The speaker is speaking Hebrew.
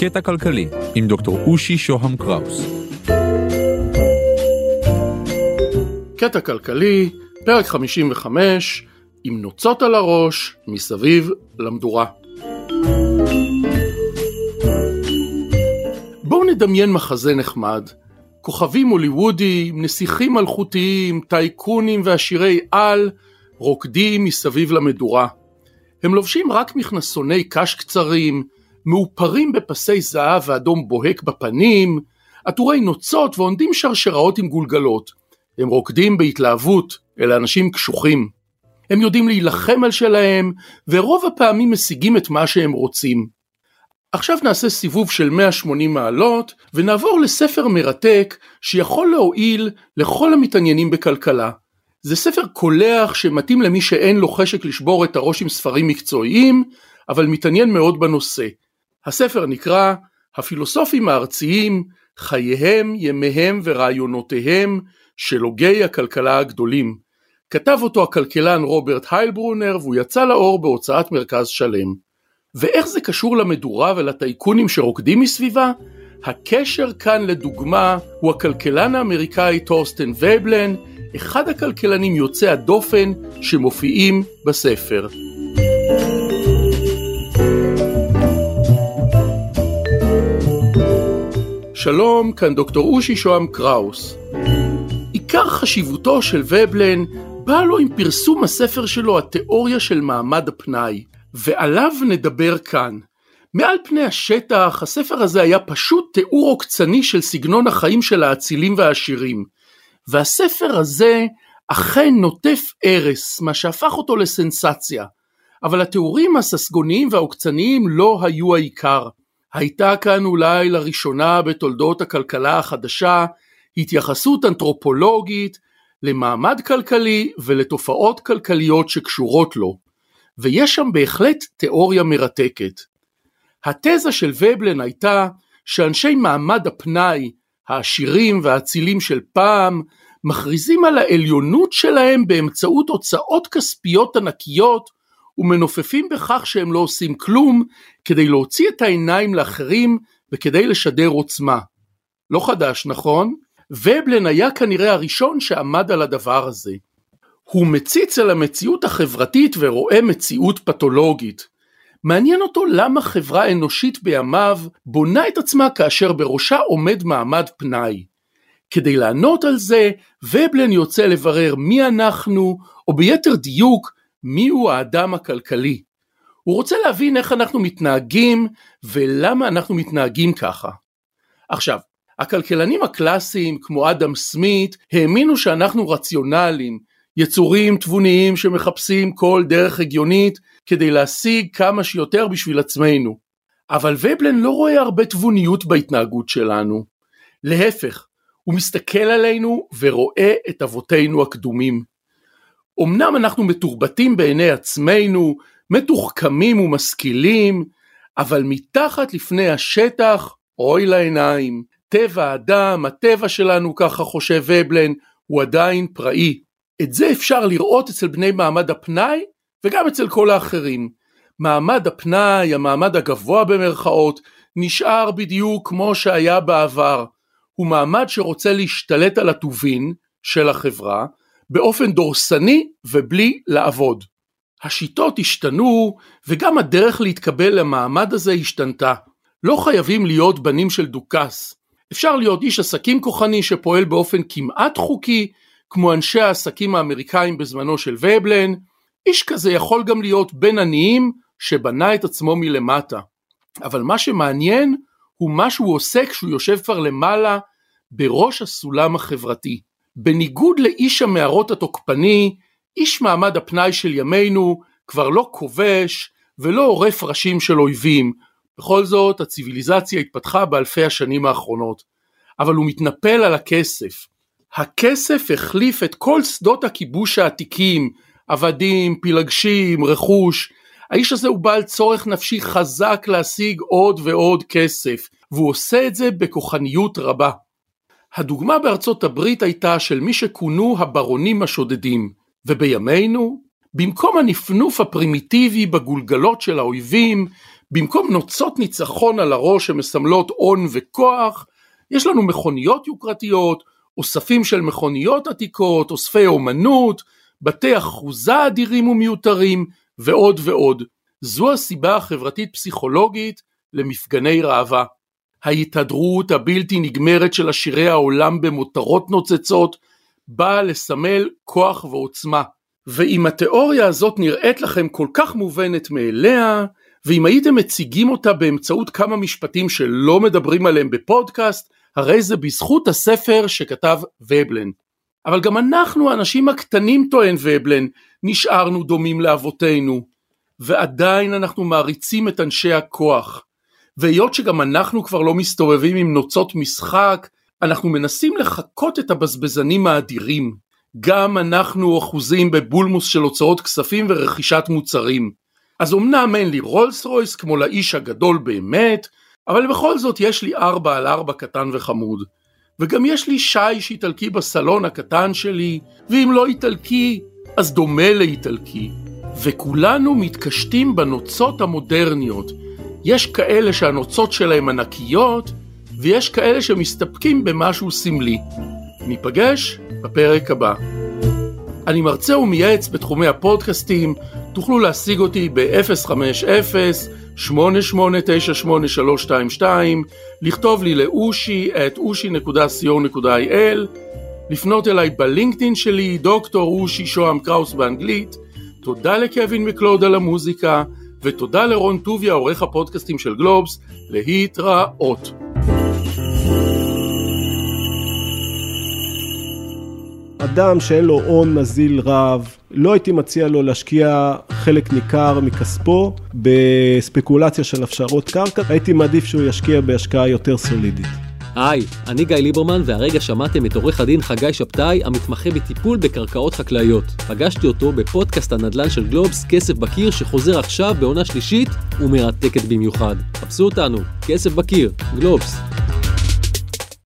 קטע כלכלי עם דוקטור אושי שוהם קראוס. קטע כלכלי, פרק 55, עם נוצות על הראש, מסביב למדורה. בואו נדמיין מחזה נחמד. כוכבים הוליוודיים, נסיכים מלכותיים, טייקונים ועשירי על, רוקדים מסביב למדורה. הם לובשים רק מכנסוני קש קצרים, מאופרים בפסי זהב ואדום בוהק בפנים, עטורי נוצות ועונדים שרשראות עם גולגלות. הם רוקדים בהתלהבות, אלה אנשים קשוחים. הם יודעים להילחם על שלהם, ורוב הפעמים משיגים את מה שהם רוצים. עכשיו נעשה סיבוב של 180 מעלות, ונעבור לספר מרתק שיכול להועיל לכל המתעניינים בכלכלה. זה ספר קולח שמתאים למי שאין לו חשק לשבור את הראש עם ספרים מקצועיים, אבל מתעניין מאוד בנושא. הספר נקרא הפילוסופים הארציים, חייהם, ימיהם ורעיונותיהם של הוגי הכלכלה הגדולים. כתב אותו הכלכלן רוברט היילברונר והוא יצא לאור בהוצאת מרכז שלם. ואיך זה קשור למדורה ולטייקונים שרוקדים מסביבה? הקשר כאן לדוגמה הוא הכלכלן האמריקאי טורסטן ובלן, אחד הכלכלנים יוצאי הדופן שמופיעים בספר. שלום, כאן דוקטור אושי שוהם קראוס. עיקר חשיבותו של ובלן בא לו עם פרסום הספר שלו התיאוריה של מעמד הפנאי, ועליו נדבר כאן. מעל פני השטח, הספר הזה היה פשוט תיאור עוקצני של סגנון החיים של האצילים והעשירים. והספר הזה אכן נוטף ארס, מה שהפך אותו לסנסציה. אבל התיאורים הססגוניים והעוקצניים לא היו העיקר. הייתה כאן אולי לראשונה בתולדות הכלכלה החדשה התייחסות אנתרופולוגית למעמד כלכלי ולתופעות כלכליות שקשורות לו, ויש שם בהחלט תיאוריה מרתקת. התזה של ובלן הייתה שאנשי מעמד הפנאי, העשירים והאצילים של פעם, מכריזים על העליונות שלהם באמצעות הוצאות כספיות ענקיות ומנופפים בכך שהם לא עושים כלום כדי להוציא את העיניים לאחרים וכדי לשדר עוצמה. לא חדש, נכון? ובלן היה כנראה הראשון שעמד על הדבר הזה. הוא מציץ על המציאות החברתית ורואה מציאות פתולוגית. מעניין אותו למה חברה אנושית בימיו בונה את עצמה כאשר בראשה עומד מעמד פנאי. כדי לענות על זה, ובלן יוצא לברר מי אנחנו, או ביתר דיוק, מיהו האדם הכלכלי. הוא רוצה להבין איך אנחנו מתנהגים ולמה אנחנו מתנהגים ככה. עכשיו, הכלכלנים הקלאסיים כמו אדם סמית האמינו שאנחנו רציונליים, יצורים תבוניים שמחפשים כל דרך הגיונית כדי להשיג כמה שיותר בשביל עצמנו. אבל ובלן לא רואה הרבה תבוניות בהתנהגות שלנו. להפך, הוא מסתכל עלינו ורואה את אבותינו הקדומים. אמנם אנחנו מתורבתים בעיני עצמנו, מתוחכמים ומשכילים, אבל מתחת לפני השטח, אוי לעיניים, טבע האדם, הטבע שלנו, ככה חושב ובלן, הוא עדיין פראי. את זה אפשר לראות אצל בני מעמד הפנאי וגם אצל כל האחרים. מעמד הפנאי, המעמד הגבוה במרכאות, נשאר בדיוק כמו שהיה בעבר. הוא מעמד שרוצה להשתלט על הטובין של החברה באופן דורסני ובלי לעבוד. השיטות השתנו וגם הדרך להתקבל למעמד הזה השתנתה. לא חייבים להיות בנים של דוכס. אפשר להיות איש עסקים כוחני שפועל באופן כמעט חוקי, כמו אנשי העסקים האמריקאים בזמנו של ובלן, איש כזה יכול גם להיות בן עניים שבנה את עצמו מלמטה. אבל מה שמעניין הוא מה שהוא עושה כשהוא יושב כבר למעלה בראש הסולם החברתי. בניגוד לאיש המערות התוקפני, איש מעמד הפנאי של ימינו כבר לא כובש ולא עורף ראשים של אויבים, בכל זאת הציוויליזציה התפתחה באלפי השנים האחרונות, אבל הוא מתנפל על הכסף. הכסף החליף את כל שדות הכיבוש העתיקים, עבדים, פילגשים, רכוש. האיש הזה הוא בעל צורך נפשי חזק להשיג עוד ועוד כסף, והוא עושה את זה בכוחניות רבה. הדוגמה בארצות הברית הייתה של מי שכונו הברונים השודדים, ובימינו, במקום הנפנוף הפרימיטיבי בגולגלות של האויבים, במקום נוצות ניצחון על הראש שמסמלות הון וכוח, יש לנו מכוניות יוקרתיות, אוספים של מכוניות עתיקות, אוספי אומנות, בתי אחוזה אדירים ומיותרים, ועוד ועוד. זו הסיבה החברתית פסיכולוגית למפגני ראווה. ההתהדרות הבלתי נגמרת של עשירי העולם במותרות נוצצות באה לסמל כוח ועוצמה. ואם התיאוריה הזאת נראית לכם כל כך מובנת מאליה, ואם הייתם מציגים אותה באמצעות כמה משפטים שלא מדברים עליהם בפודקאסט, הרי זה בזכות הספר שכתב ובלן. אבל גם אנחנו האנשים הקטנים טוען ובלן, נשארנו דומים לאבותינו, ועדיין אנחנו מעריצים את אנשי הכוח. והיות שגם אנחנו כבר לא מסתובבים עם נוצות משחק, אנחנו מנסים לחקות את הבזבזנים האדירים. גם אנחנו אחוזים בבולמוס של הוצאות כספים ורכישת מוצרים. אז אמנם אין לי רולס רויס כמו לאיש הגדול באמת, אבל בכל זאת יש לי ארבע על ארבע קטן וחמוד. וגם יש לי שיש איטלקי בסלון הקטן שלי, ואם לא איטלקי, אז דומה לאיטלקי. וכולנו מתקשטים בנוצות המודרניות. יש כאלה שהנוצות שלהם ענקיות, ויש כאלה שמסתפקים במשהו סמלי. ניפגש בפרק הבא. אני מרצה ומייעץ בתחומי הפודקאסטים, תוכלו להשיג אותי ב-050-8898-322, לכתוב לי לאושי את אושי.co.il, לפנות אליי בלינקדאין שלי, דוקטור אושי שוהם קראוס באנגלית, תודה לקווין מקלוד על המוזיקה, ותודה לרון טוביה, עורך הפודקאסטים של גלובס, להתראות. אדם שאין לו הון נזיל רב, לא הייתי מציע לו להשקיע חלק ניכר מכספו בספקולציה של הפשרות קרקע, הייתי מעדיף שהוא ישקיע בהשקעה יותר סולידית. היי, אני גיא ליברמן, והרגע שמעתם את עורך הדין חגי שבתאי, המתמחה בטיפול בקרקעות חקלאיות. פגשתי אותו בפודקאסט הנדל"ן של גלובס, כסף בקיר, שחוזר עכשיו בעונה שלישית ומרתקת במיוחד. חפשו אותנו, כסף בקיר, גלובס.